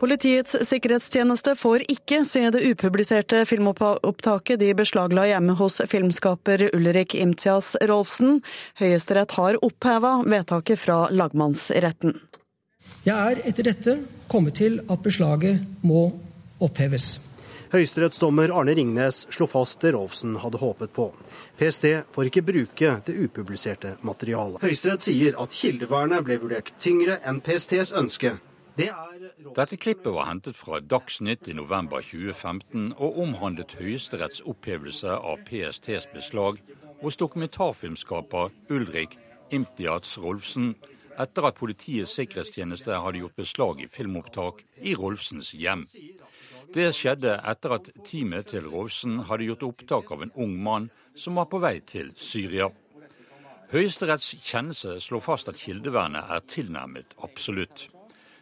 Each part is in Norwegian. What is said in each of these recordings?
Politiets sikkerhetstjeneste får ikke se det upubliserte filmopptaket de beslagla hjemme hos filmskaper Ulrik Imtias Rolfsen. Høyesterett har oppheva vedtaket fra lagmannsretten. Jeg er etter dette kommet til at beslaget må oppheves. Høyesterettsdommer Arne Ringnes slo fast det Rolfsen hadde håpet på. PST får ikke bruke det upubliserte materialet. Høyesterett sier at kildevernet ble vurdert tyngre enn PSTs ønske dette klippet var hentet fra Dagsnytt i november 2015 og omhandlet Høyesteretts opphevelse av PSTs beslag hos dokumentarfilmskaper Ulrik Imtiaz Rolfsen etter at Politiets sikkerhetstjeneste hadde gjort beslag i filmopptak i Rolfsens hjem. Det skjedde etter at teamet til Rolfsen hadde gjort opptak av en ung mann som var på vei til Syria. Høyesteretts kjennelse slår fast at kildevernet er tilnærmet absolutt.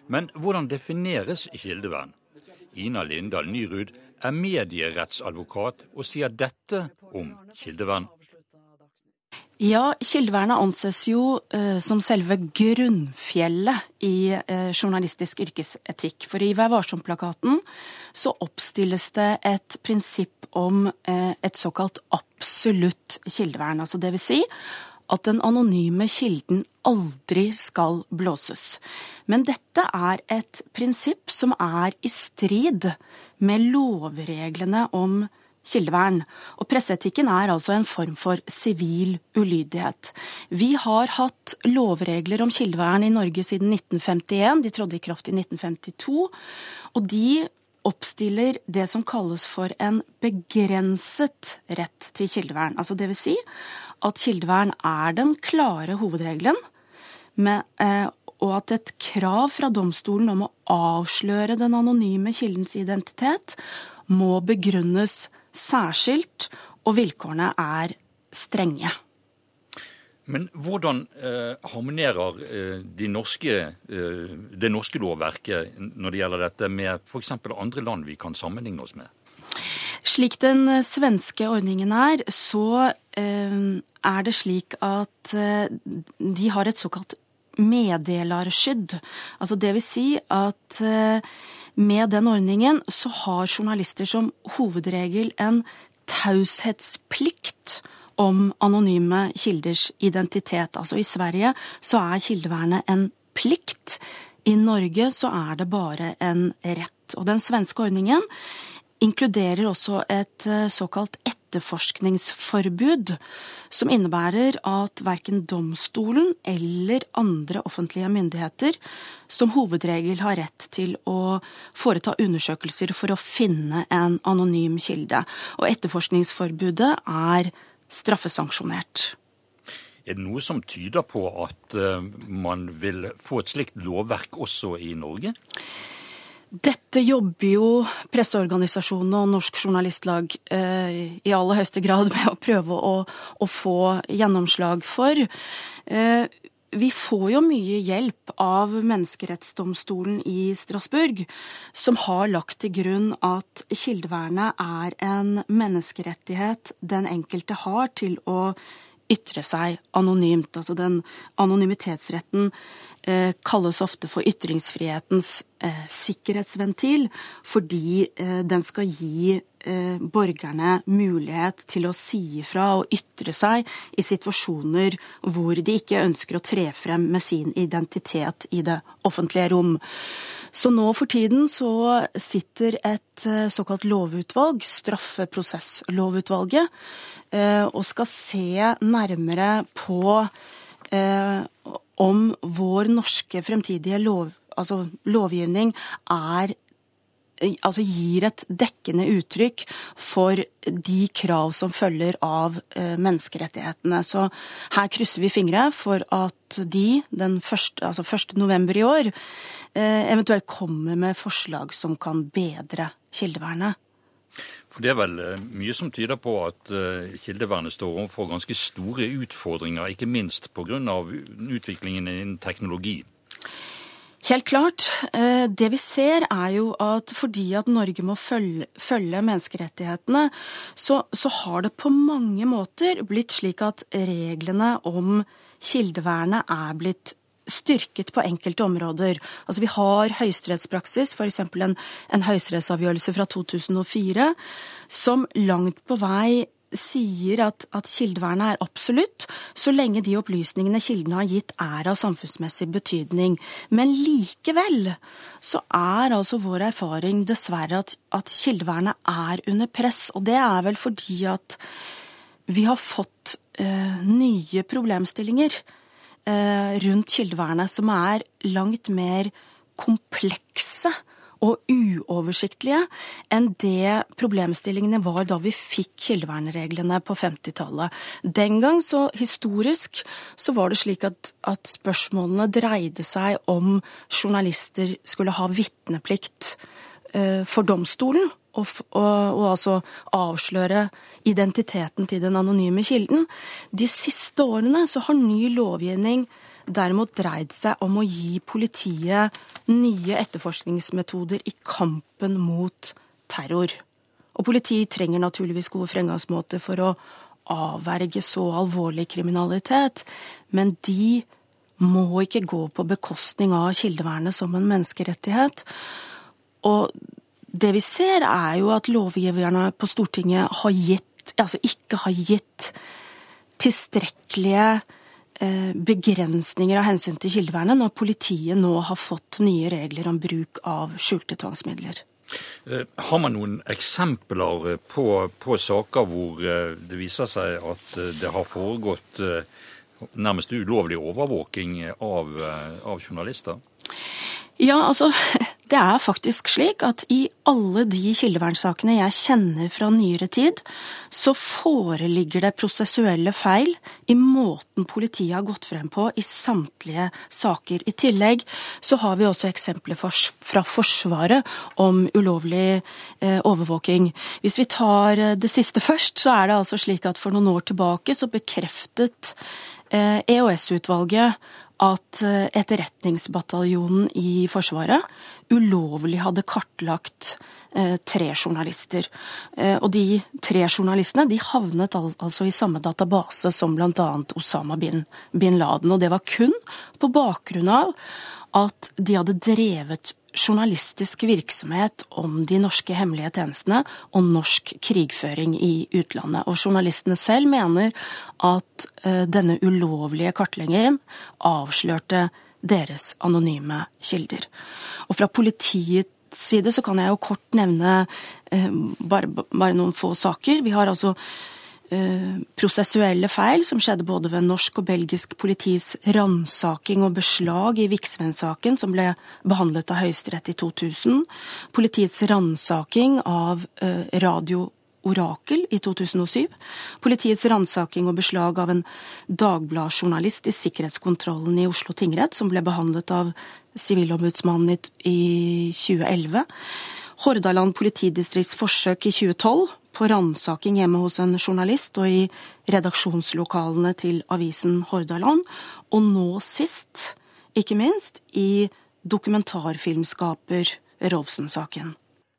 Men hvordan defineres kildevern? Ina Lindahl Nyrud er medierettsadvokat og sier dette om kildevern. Ja, kildevernet anses jo eh, som selve grunnfjellet i eh, journalistisk yrkesetikk. For i Vær varsom-plakaten så oppstilles det et prinsipp om eh, et såkalt absolutt kildevern. Altså det vil si at den anonyme kilden aldri skal blåses. Men dette er et prinsipp som er i strid med lovreglene om kildevern. Og presseetikken er altså en form for sivil ulydighet. Vi har hatt lovregler om kildevern i Norge siden 1951. De trådte i kraft i 1952. Og de oppstiller det som kalles for en begrenset rett til kildevern. Altså det vil si at kildevern er den klare hovedregelen, med, eh, og at et krav fra domstolen om å avsløre den anonyme kildens identitet må begrunnes særskilt, og vilkårene er strenge. Men hvordan eh, harmonerer eh, de norske, eh, det norske lovverket når det gjelder dette, med f.eks. andre land vi kan sammenligne oss med? Slik den eh, svenske ordningen er, så eh, er det slik at eh, de har et såkalt meddelarskydd. Altså det vil si at med den ordningen så har journalister som hovedregel en taushetsplikt om anonyme kilders identitet. Altså i Sverige så er kildevernet en plikt. I Norge så er det bare en rett. Og den svenske ordningen inkluderer også et eh, såkalt etterforskningsforbud, som innebærer at verken domstolen eller andre offentlige myndigheter som hovedregel har rett til å foreta undersøkelser for å finne en anonym kilde. Og etterforskningsforbudet er straffesanksjonert. Er det noe som tyder på at eh, man vil få et slikt lovverk også i Norge? Dette jobber jo presseorganisasjonene og Norsk Journalistlag eh, i aller høyeste grad med å prøve å, å få gjennomslag for. Eh, vi får jo mye hjelp av Menneskerettsdomstolen i Strasbourg, som har lagt til grunn at kildevernet er en menneskerettighet den enkelte har til å ytre seg anonymt. Altså den anonymitetsretten Eh, kalles ofte for ytringsfrihetens eh, sikkerhetsventil, fordi eh, den skal gi borgerne mulighet til å si ifra og ytre seg i situasjoner hvor de ikke ønsker å tre frem med sin identitet i det offentlige rom. Så nå for tiden så sitter et såkalt lovutvalg, straffeprosesslovutvalget, og skal se nærmere på om vår norske fremtidige lov, altså lovgivning er altså gir et dekkende uttrykk for de krav som følger av eh, menneskerettighetene. Så her krysser vi fingre for at de den første, altså 1. november i år eh, eventuelt kommer med forslag som kan bedre kildevernet. For Det er vel eh, mye som tyder på at eh, kildevernet står overfor ganske store utfordringer, ikke minst pga. utviklingen innen teknologi? Helt klart. Eh, det vi ser er jo at fordi at Norge må følge, følge menneskerettighetene, så, så, har det på mange måter blitt slik at reglene om kildevernet er blitt styrket på enkelte områder. Altså Vi har høyesterettspraksis, f.eks. en, en høyesterettsavgjørelse fra 2004, som langt på vei sier at, at kildevernet er absolutt, så lenge de opplysningene kildene har gitt er av samfunnsmessig betydning. Men likevel så er altså vår erfaring dessverre at, at kildevernet er under press. Og det er vel fordi at vi har fått eh, nye problemstillinger eh, rundt kildevernet som er langt mer komplekse og uoversiktlige enn det problemstillingene var da vi fikk kildevernreglene på 50-tallet. Den gang, så historisk, så var det slik at, at spørsmålene dreide seg om journalister skulle ha vitneplikt uh, for domstolen. Og, og, og, altså avsløre identiteten til den anonyme kilden. De siste årene så har ny lovgivning derimot dreid seg om å gi politiet nye etterforskningsmetoder i kampen mot terror. Og politiet trenger naturligvis gode fremgangsmåter for å avverge så alvorlig kriminalitet, men de må ikke gå på bekostning av kildevernet som en menneskerettighet. Og det vi ser, er jo at lovgiverne på Stortinget har gitt, altså ikke har gitt tilstrekkelige begrensninger av hensyn til kildevernet når politiet nå har fått nye regler om bruk av skjulte tvangsmidler. Eh, har man noen eksempler på, på saker hvor eh, det viser seg at det har foregått nærmest ulovlig overvåking av, av journalister? Ja, altså Det er faktisk slik at i alle de kildevernsakene jeg kjenner fra nyere tid, så foreligger det prosessuelle feil i måten politiet har gått frem på i samtlige saker. I tillegg så har vi også eksempler fra Forsvaret om ulovlig eh, overvåking. Hvis vi tar eh, det siste først, så er det altså slik at for noen år tilbake så bekreftet EOS-utvalget eh, e at Etterretningsbataljonen i Forsvaret ulovlig hadde kartlagt eh, tre journalister. Eh, og de tre journalistene de havnet altså i samme database som bl.a. Osama bin, bin Laden. Og det var kun på bakgrunn av at de hadde drevet journalistisk virksomhet om de norske hemmelige tjenestene og norsk krigføring i utlandet. Og journalistene selv mener at uh, denne ulovlige kartleggingen avslørte deres anonyme kilder. Og fra politiets side så kan jeg jo kort nevne eh, bare, bare, noen få saker. Vi har altså Eh, prosessuelle feil som skjedde både ved norsk og belgisk politis ransaking og beslag i Viksvenn-saken, som ble behandlet av Høyesterett i 2000. Politiets ransaking av eh, Radio Orakel i 2007. Politiets ransaking og beslag av en dagbladjournalist i sikkerhetskontrollen i Oslo tingrett, som ble behandlet av Sivilombudsmannen i 2011. Hordaland politidistrikts forsøk i 2012 på ransaking hjemme hos en journalist og i redaksjonslokalene til avisen Hordaland. Og nå sist, ikke minst, i dokumentarfilmskaper Rolfsen-saken.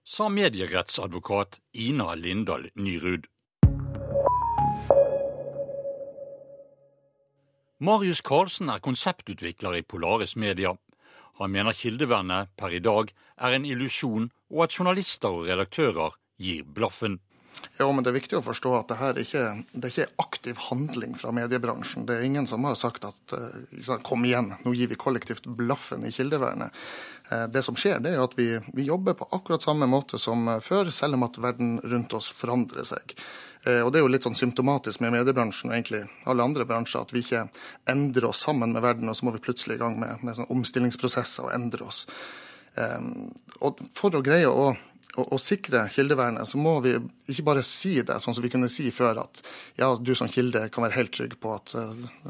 Sa medierettsadvokat Ina Lindahl Nyrud. Marius Karlsen er konseptutvikler i Polaris Media. Han mener kildevernet per i dag er en illusjon, og at journalister og redaktører gir blaffen. Ja, men Det er viktig å forstå at det her ikke, det er ikke aktiv handling fra mediebransjen. Det er ingen som har sagt at uh, kom igjen, nå gir vi kollektivt blaffen i kildevernet. Uh, det som skjer, det er at vi, vi, jobber på akkurat samme måte som uh, før, selv om at verden rundt oss forandrer seg. Og Det er jo litt sånn symptomatisk med mediebransjen og egentlig alle andre bransjer at vi ikke endrer oss sammen med verden, og så må vi plutselig i gang med, med sånn omstillingsprosesser og endre oss. Og For å greie å å, å, sikre kildevernet, så må vi ikke bare si det, sånn som vi kunne si før, at ja, du som kilde kan være helt trygg på at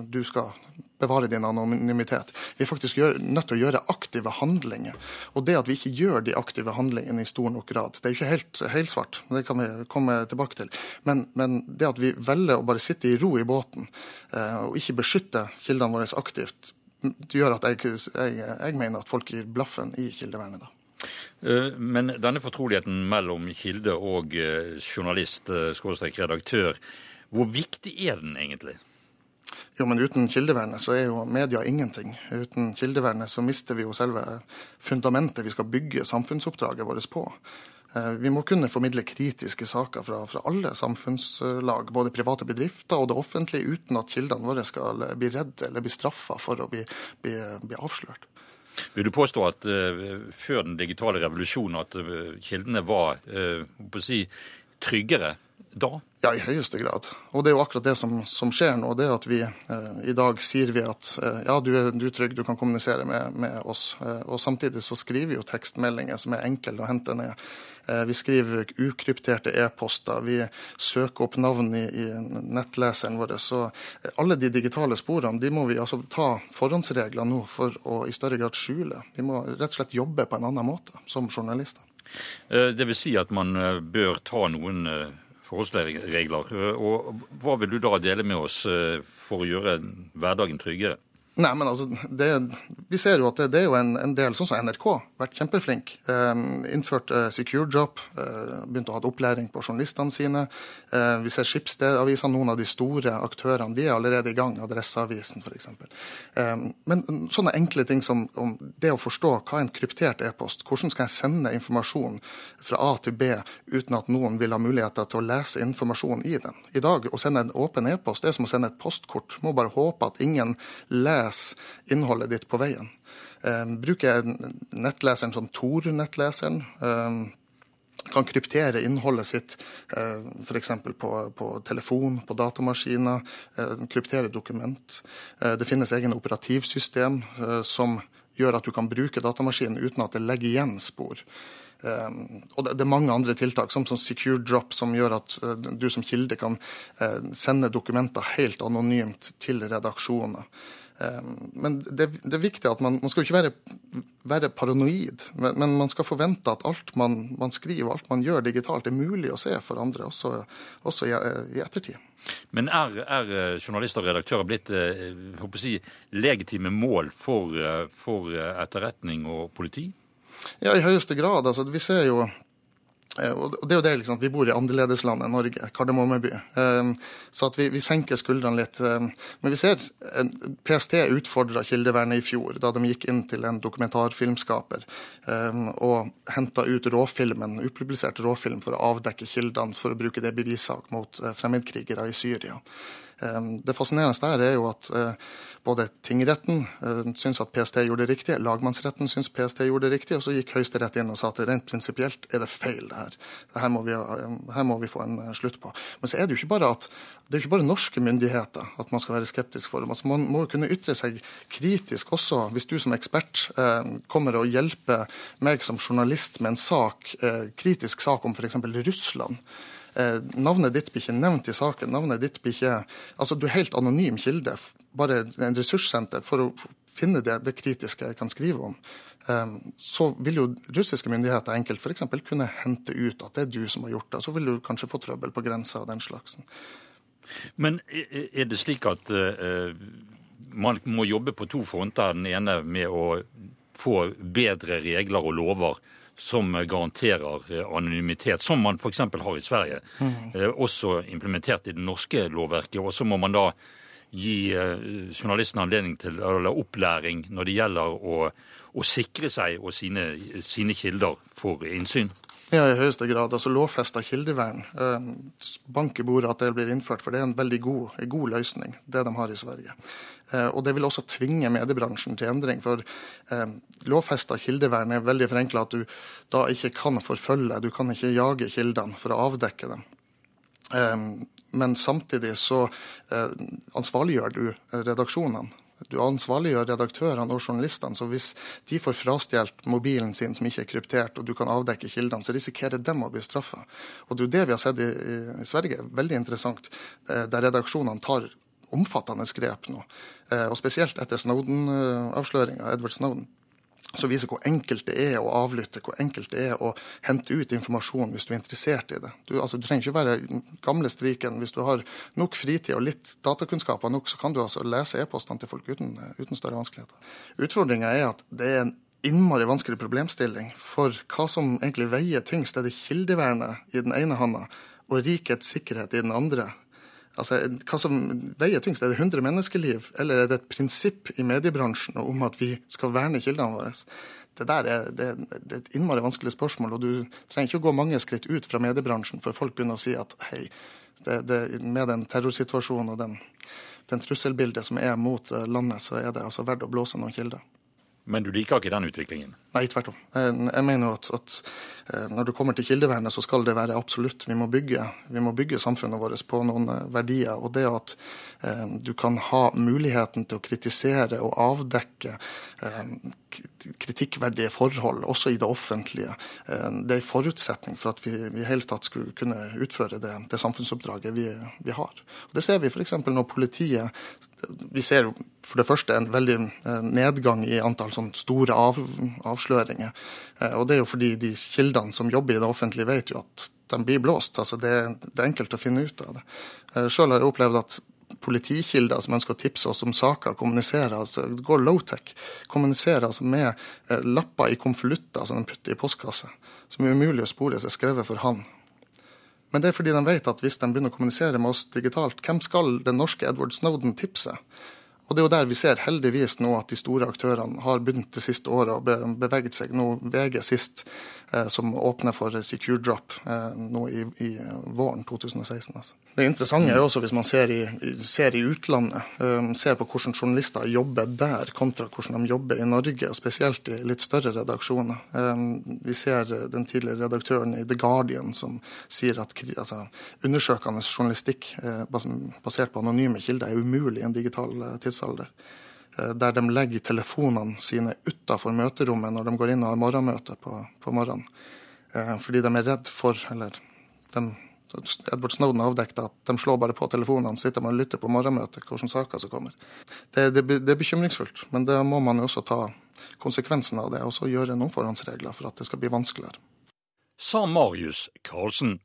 du skal bevare din anonymitet. Vi er faktisk gjør, nødt til å gjøre aktive handlinger. Og det at vi ikke gjør de aktive handlingene i stor nok grad, det er jo ikke helt helsvart, det kan vi komme tilbake til. Men, men, det at vi velger å bare sitte i ro i båten eh, og ikke beskytte kildene våre aktivt, gjør at jeg, jeg, jeg mener at folk gir blaffen i kildevernet. da. Eh, men denne fortroligheten mellom kilde og eh, journalist, eh, redaktør, hvor viktig er den egentlig? Jo, men uten kildevernet så er jo media ingenting. Uten kildevernet så mister vi jo selve fundamentet vi skal bygge samfunnsoppdraget vårt på. Eh, vi må kunne formidle kritiske saker fra, fra, alle samfunnslag, både private bedrifter og det offentlige, uten at kildene våre skal bli redde eller bli straffa for å bli, bli, bli, avslørt. Vil du påstå at uh, før den digitale revolusjonen at uh, kildene var uh, si, tryggere da? Ja, i høyeste grad. Og det er jo akkurat det som, som skjer nå. det at vi eh, I dag sier vi at eh, ja, du er, du er, trygg, du kan kommunisere med, med oss. Eh, og samtidig så skriver vi jo tekstmeldinger som er enkle å hente ned. Eh, vi skriver ukrypterte e-poster. Vi søker opp navn i, i, nettleseren vår. Så eh, alle de digitale sporene de må vi altså ta forhåndsregler nå for å i større grad skjule. Vi må rett og slett jobbe på en annen måte som journalister. Eh, det vil si at man bør ta noen forholdsregler. Og hva vil du da dele med oss eh, for å gjøre hverdagen tryggere? Nei, men altså, det, Vi ser jo at det, det er jo en, en, del, sånn som NRK, vært kjempeflink. Eh, innført eh, secure job, eh, begynt å ha opplæring på journalistene sine. Eh, vi ser Skipsstedavisene, noen av de store aktørene, de er allerede i gang. Adresseavisen f.eks. Eh, men sånne enkle ting som det å forstå hva er en kryptert e-post, hvordan skal jeg sende informasjon fra A til B uten at noen vil ha muligheter til å lese informasjon i den. I dag, å sende en åpen e-post det er som å sende et postkort. Må bare håpe at ingen leser les innholdet ditt på veien. Eh, bruker nettleseren som Tor-nettleseren. Eh, kan kryptere innholdet sitt eh, f.eks. På, på telefon, på datamaskiner. Eh, kryptere dokument. Eh, det finnes egen operativsystem som gjør at du kan bruke datamaskinen uten at det legger igjen spor. Um, og det, det, er mange andre tiltak, som, som Secure Drop, som gjør at uh, du som kilde kan uh, sende dokumenter helt anonymt til redaksjoner. Ehm, men det, det, er viktig at man, man skal ikke være, være paranoid, men, men, man skal forvente at alt man, man, skriver, alt man gjør digitalt, er mulig å se for andre, også, også i, i, ettertid. Men er, er, eh, journalister og redaktører blitt eh, si, legitime mål for, eh, for etterretning og politi? Ja, i høyeste grad. Altså, vi ser jo Eh, og det er jo det, liksom, Vi bor i annerledeslandet Norge, Kardemommeby. Eh, så vi, vi senker skuldrene litt. Eh, men vi ser PST utfordra kildevernet i fjor, da de gikk inn til en dokumentarfilmskaper og henta ut råfilmen, upublisert råfilm for å avdekke kildene for å bruke det bevissak mot fremmedkrigere i Syria. Det fascinerende der er jo at både tingretten uh, syns at PST gjorde det riktig, lagmannsretten syns PST gjorde det riktig, og så gikk Høyesterett inn og sa at rent prinsipielt er det feil, det her. Her må, vi, uh, her må vi få en slutt på. Men så er det jo ikke bare at det er jo ikke bare norske myndigheter at man skal være skeptisk for. Altså man må jo kunne ytre seg kritisk også hvis du som ekspert eh, kommer og hjelper meg som journalist med en sak, eh, kritisk sak om f.eks. Russland. Eh, navnet ditt blir ikke nevnt i saken. Navnet ditt blir ikke Altså, du er helt anonym kilde. Bare en ressurssenter for å finne det, det kritiske jeg kan skrive om. Eh, så vil jo russiske myndigheter enkelt f.eks. kunne hente ut at det er du som har gjort det. Så vil du kanskje få trøbbel på grensa og den slagsen. Men er det slik at uh, man må jobbe på to fronter? Den ene med å få bedre regler og lover som garanterer eh, anonymitet, som man f.eks. har i Sverige. Mm. Eh, også implementert i det norske lovverket. Og så må man da gi journalistene journalisten anledning til eller opplæring når det gjelder å, å sikre seg og sine, sine, kilder for innsyn. Ja, i høyeste grad. Altså Lovfesta kildevern. Bank i bordet at det blir innført, for det er en veldig god, en god løsning, det de har i Sverige. Eh, og det vil også tvinge mediebransjen til endring. For eh, lovfesta kildevern er veldig forenkla at du da ikke kan forfølge, du kan ikke jage kildene for å avdekke dem. Eh, men samtidig så eh, ansvarliggjør du redaksjonene. Du ansvarliggjør redaktørene og journalistene. Så hvis de får frastjålet mobilen sin som ikke er kryptert, og du kan avdekke kildene, så risikerer dem å bli straffa. Og det er jo det vi har sett i, i Sverige. Veldig interessant. Eh, der redaksjonene tar omfattende grep nå. Eh, og spesielt etter Snowden-avsløringa, Edward Snowden, så viser hvor enkelt det er å avlytte, hvor enkelt det er å hente ut informasjon hvis du er interessert i det. Du, altså, du trenger ikke være gamle striken. Hvis du har nok fritid og litt datakunnskaper nok, så kan du altså lese e-postene til folk uten, uten større vanskeligheter. Utfordringa er at det er en innmari vanskelig problemstilling. For hva som egentlig veier tyngst, er det kildevernet i den ene handa og rikets sikkerhet i den andre. Altså, Hva som veier tyngst? Er det 100 menneskeliv, eller er det et prinsipp i mediebransjen om at vi skal verne kildene våre? Det der er, det, det er et innmari vanskelig spørsmål, og du trenger ikke å gå mange skritt ut fra mediebransjen før folk begynner å si at hei, det, det, med den terrorsituasjonen og den, den trusselbildet som er mot eh, landet, så er det altså verdt å blåse noen kilder. Men du liker ikke den utviklingen? Nei, tvert om. Jeg mener at, at, eh, når du kommer til kildevernet, så skal det være absolutt. Vi må bygge, vi må bygge samfunnet vårt på noen eh, verdier. Og det at eh, du kan ha muligheten til å kritisere og avdekke eh, kritikkverdige forhold, også i det offentlige, eh, det er en forutsetning for at vi i hele tatt skulle kunne utføre det, det samfunnsoppdraget vi, vi, har. Og det ser vi f.eks. når politiet Vi ser jo for det første en veldig eh, nedgang i antall sånn store av, avsløringer. Eh, og det er jo fordi de kildene som jobber i det offentlige, vet jo at de blir blåst. altså Det, det er enkelt å finne ut av det. Eh, Sjøl har jeg opplevd at politikilder som ønsker å tipse oss om saker, kommuniserer, altså går low-tech, kommuniserer altså med lapper i konvolutter som de putter i postkassa, som er umulig å spore, seg skrevet for han. Men det er fordi de vet at hvis de begynner å kommunisere med oss digitalt, hvem skal den norske Edward Snowden tipse? Og det er jo der vi ser heldigvis nå at de store aktørene har begynt det siste året og beveget seg. Nå VG sist som åpner for secure drop eh, nå i, i våren 2016. Altså. Det interessante er også hvis man ser i, ser i utlandet, eh, ser på hvordan journalister jobber der kontra hvordan de jobber i Norge, og spesielt i litt større redaksjoner. Vi ser den tidligere redaktøren i The Guardian som sier at altså, undersøkende journalistikk basert på anonyme kilder er umulig i en digital tidsalder. Eh, der de legger telefonene sine utafor møterommet når de går inn og har morgenmøte på, på morgenen. Eh, fordi de er redd for Eller de, Edward Snowden avdekket at de slår bare på telefonene, sitter man og lytter på morgenmøtet, hvilke saker som kommer. Det, det, det, er bekymringsfullt, men da må man jo også ta konsekvensen av det og så gjøre noen forhåndsregler for at det skal bli vanskeligere. Sa Marius Karlsen.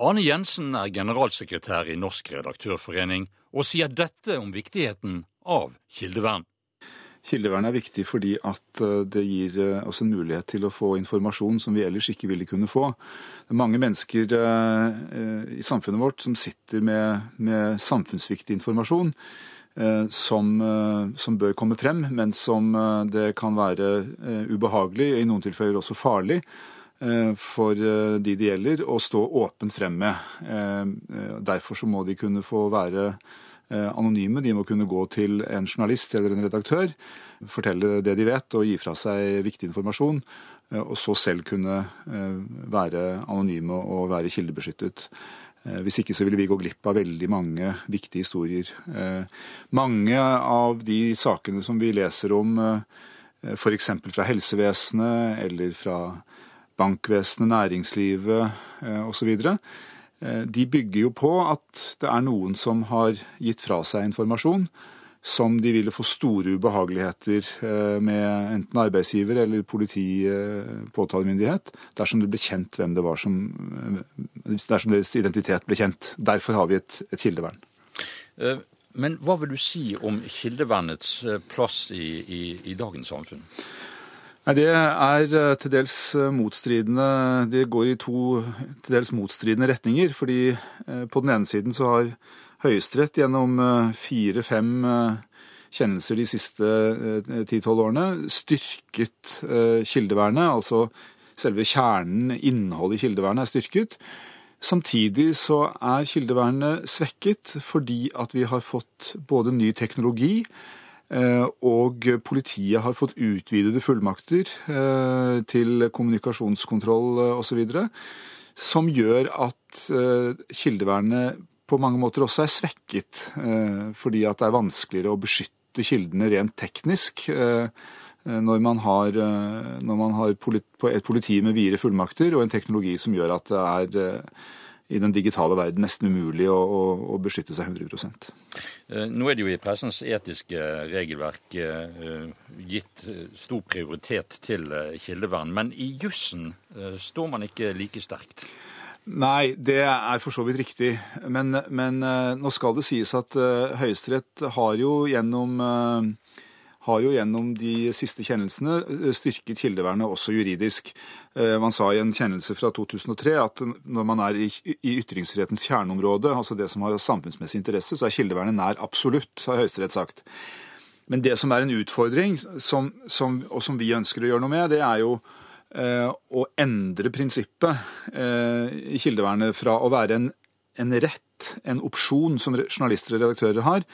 Arne Jensen er generalsekretær i Norsk redaktørforening og sier dette om viktigheten av kildevern. Kildevern er viktig fordi at eh, det gir eh, oss en mulighet til å få informasjon som vi ellers ikke ville kunne få. Det er mange mennesker eh, i samfunnet vårt som sitter med, med samfunnsviktig informasjon. Som, som, bør komme frem, men som det kan være ubehagelig, i noen tilfeller også farlig, for de det gjelder, å stå åpent frem med. Derfor så må de kunne få være Eh, anonyme. De må kunne gå til en journalist eller en redaktør, fortelle det de vet og gi fra seg viktig informasjon. Eh, og så selv kunne eh, være anonyme og være kildebeskyttet. Hvis ikke så ville vi gå glipp av veldig mange viktige historier. Mange av de sakene som vi leser om f.eks. fra helsevesenet eller fra bankvesenet, næringslivet osv., Eh, de bygger jo på at det er noen som har gitt fra seg informasjon som de ville få store ubehageligheter eh, med enten arbeidsgiver eller politi, eh, påtalemyndighet, dersom det ble kjent hvem det var som Dersom deres identitet ble kjent. Derfor har vi et, et kildevern. Men hva vil du si om kildevernets plass i, i, i dagens samfunn? Nei, Det er eh, til dels eh, motstridende Det går i to til dels motstridende retninger. fordi eh, på den ene siden så har Høyesterett gjennom fire-fem kjennelser de siste ti-tolv årene styrket kildevernet. Altså selve kjernen, innholdet i kildevernet, er styrket. Samtidig så er kildevernet svekket fordi at vi har fått både ny teknologi og politiet har fått utvidede fullmakter eh, til kommunikasjonskontroll eh, osv. Som gjør at kildevernet på mange måter også er svekket. Fordi at det er vanskeligere å beskytte kildene rent teknisk når man har, når man har et politi med videre fullmakter og en teknologi som gjør at det er i den digitale verden nesten umulig å, å, å beskytte seg 100 eh, Nå er det jo i pressens etiske regelverk eh, gitt eh, stor prioritet til kildevern, men i jussen står man ikke like sterkt? Nei, det er for så vidt riktig. Men, men nå skal det sies at Høyesterett har jo gjennom har jo gjennom de siste kjennelsene eh, styrket kildevernet også juridisk. Eh, man sa i en kjennelse fra 2003 at når man er i ytringsfrihetens kjerneområde, altså det som har samfunnsmessig interesse, så er kildevernet nær absolutt, har Høyesterett sagt. Men det som er en utfordring, som, som, og som vi ønsker å gjøre noe med, det er jo eh, å endre prinsippet i kildevernet fra å være en, en rett, en opsjon som journalister og redaktører har,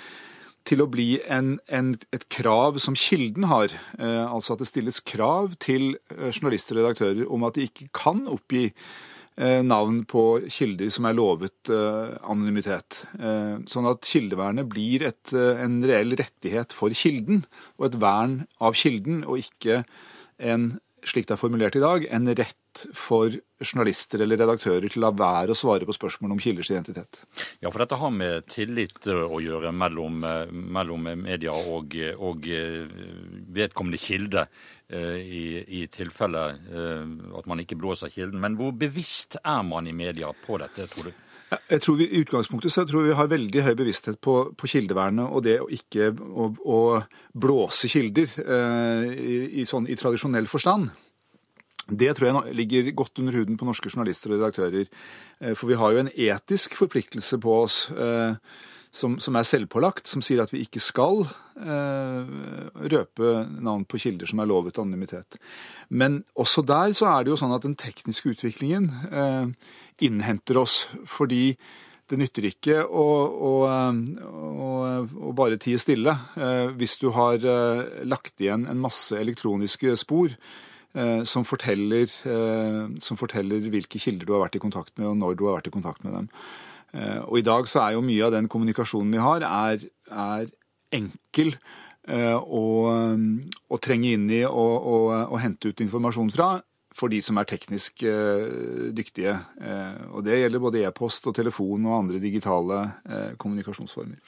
til å bli en, en, et krav som Kilden har. Eh, altså at det stilles krav til eh, journalister og redaktører om at de ikke kan oppgi eh, navn på kilder som er lovet eh, anonymitet. Eh, sånn at kildevernet blir et, eh, en reell rettighet for kilden, og et vern av kilden, og ikke en slik det er formulert i dag, en rett for journalister eller redaktører til å la være å svare på spørsmål om kilders identitet. Ja, for dette har med tillit å gjøre mellom, mellom media og, og, vedkommende kilde. Eh, I, i tilfelle eh, at man ikke blåser kilden. Men hvor bevisst er man i media på dette, tror du? Jeg tror vi, I utgangspunktet så jeg tror vi har veldig høy bevissthet på, på kildevernet og det å ikke å, å blåse kilder eh, i, i, sånn, i, tradisjonell forstand. Det tror jeg ligger godt under huden på norske journalister og redaktører. Eh, for vi har jo en etisk forpliktelse på oss eh, som, som, er selvpålagt, som sier at vi ikke skal eh, røpe navn på kilder som er lovet anonymitet. Men også der så er det jo sånn at den tekniske utviklingen innhenter oss. Fordi det nytter ikke å, å, å, å bare tie stille hvis du har lagt igjen en masse elektroniske spor som forteller, som forteller hvilke kilder du har vært i kontakt med, og når du har vært i kontakt med dem. Og I dag så er jo mye av den kommunikasjonen vi har, er, er enkel å, å, trenge inn i og, og, og hente ut informasjon fra for de som er teknisk eh, dyktige. Eh, og Det gjelder både e-post og telefon og andre digitale eh, kommunikasjonsformer.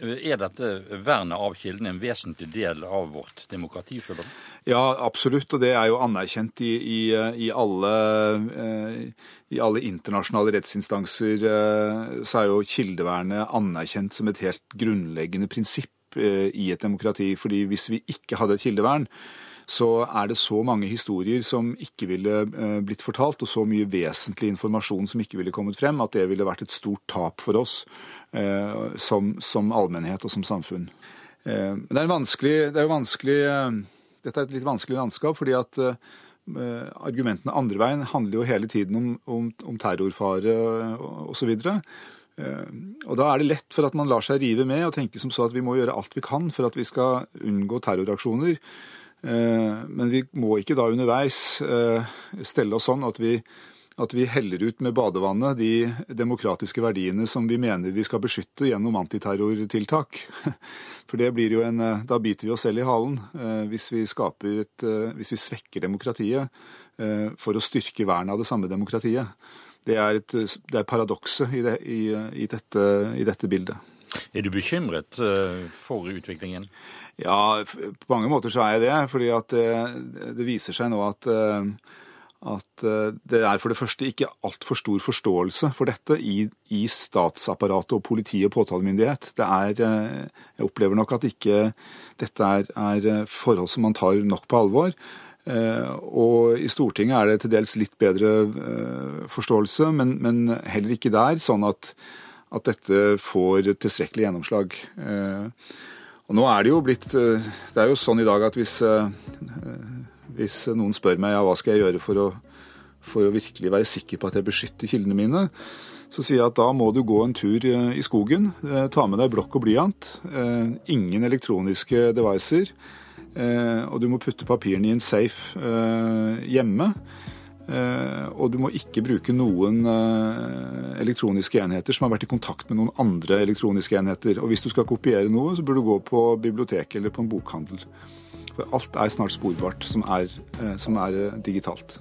Er dette vernet av kilden en vesentlig del av vårt demokrati? Føler du? Ja, absolutt. Og det er jo anerkjent i, i, i, alle, i alle, internasjonale rettsinstanser. Så er jo kildevernet anerkjent som et helt grunnleggende prinsipp i et demokrati. Fordi hvis vi ikke hadde et kildevern, så er det så mange historier som ikke ville eh, blitt fortalt, og så mye vesentlig informasjon som ikke ville kommet frem, at det ville vært et stort tap for oss eh, som, som allmennhet og som samfunn. Men det er vanskelig, det er vanskelig Dette er et litt vanskelig landskap, fordi at argumentene andre veien handler jo hele tiden om, om, om terrorfare osv. Og da er det lett for at man lar seg rive med og tenke som så at vi må gjøre alt vi kan for at vi skal unngå terroraksjoner. Eh, men vi må ikke da underveis eh, stelle oss sånn at vi, at vi heller ut med badevannet de demokratiske verdiene som vi mener vi skal beskytte gjennom antiterrortiltak. For det blir jo en, eh, Da biter vi oss selv i halen hvis vi, et, hvis vi svekker demokratiet for å styrke vernet av det samme demokratiet. Det er, er paradokset i, det, i, i, i dette bildet. Er du bekymret for utviklingen? Ja, på mange måter så er jeg det. fordi det, det viser seg nå at, eh, at, eh, det er for det første ikke altfor stor forståelse for dette i, i statsapparatet og politi og påtalemyndighet. Det er, eh, jeg opplever nok at ikke dette er, er forhold som man tar nok på alvor. Og i Stortinget er det til dels litt bedre forståelse, men, men heller ikke der sånn at, at dette får tilstrekkelig gjennomslag. Og nå er det jo blitt eh, Det er jo sånn i dag at hvis, eh, hvis noen spør meg ja, hva skal jeg gjøre for å, for å virkelig være sikker på at jeg beskytter kildene mine, så sier jeg at da må du gå en tur eh, i skogen. Ta med deg blokk og blyant. Ingen elektroniske devices. Og du må putte papirene i en safe hjemme. Eh, og du må ikke bruke noen eh, elektroniske enheter som har vært i kontakt med noen andre elektroniske enheter. Og hvis du skal kopiere noe, så bør du gå på biblioteket eller på en bokhandel. For alt er snart sporbart som er, eh, som er digitalt.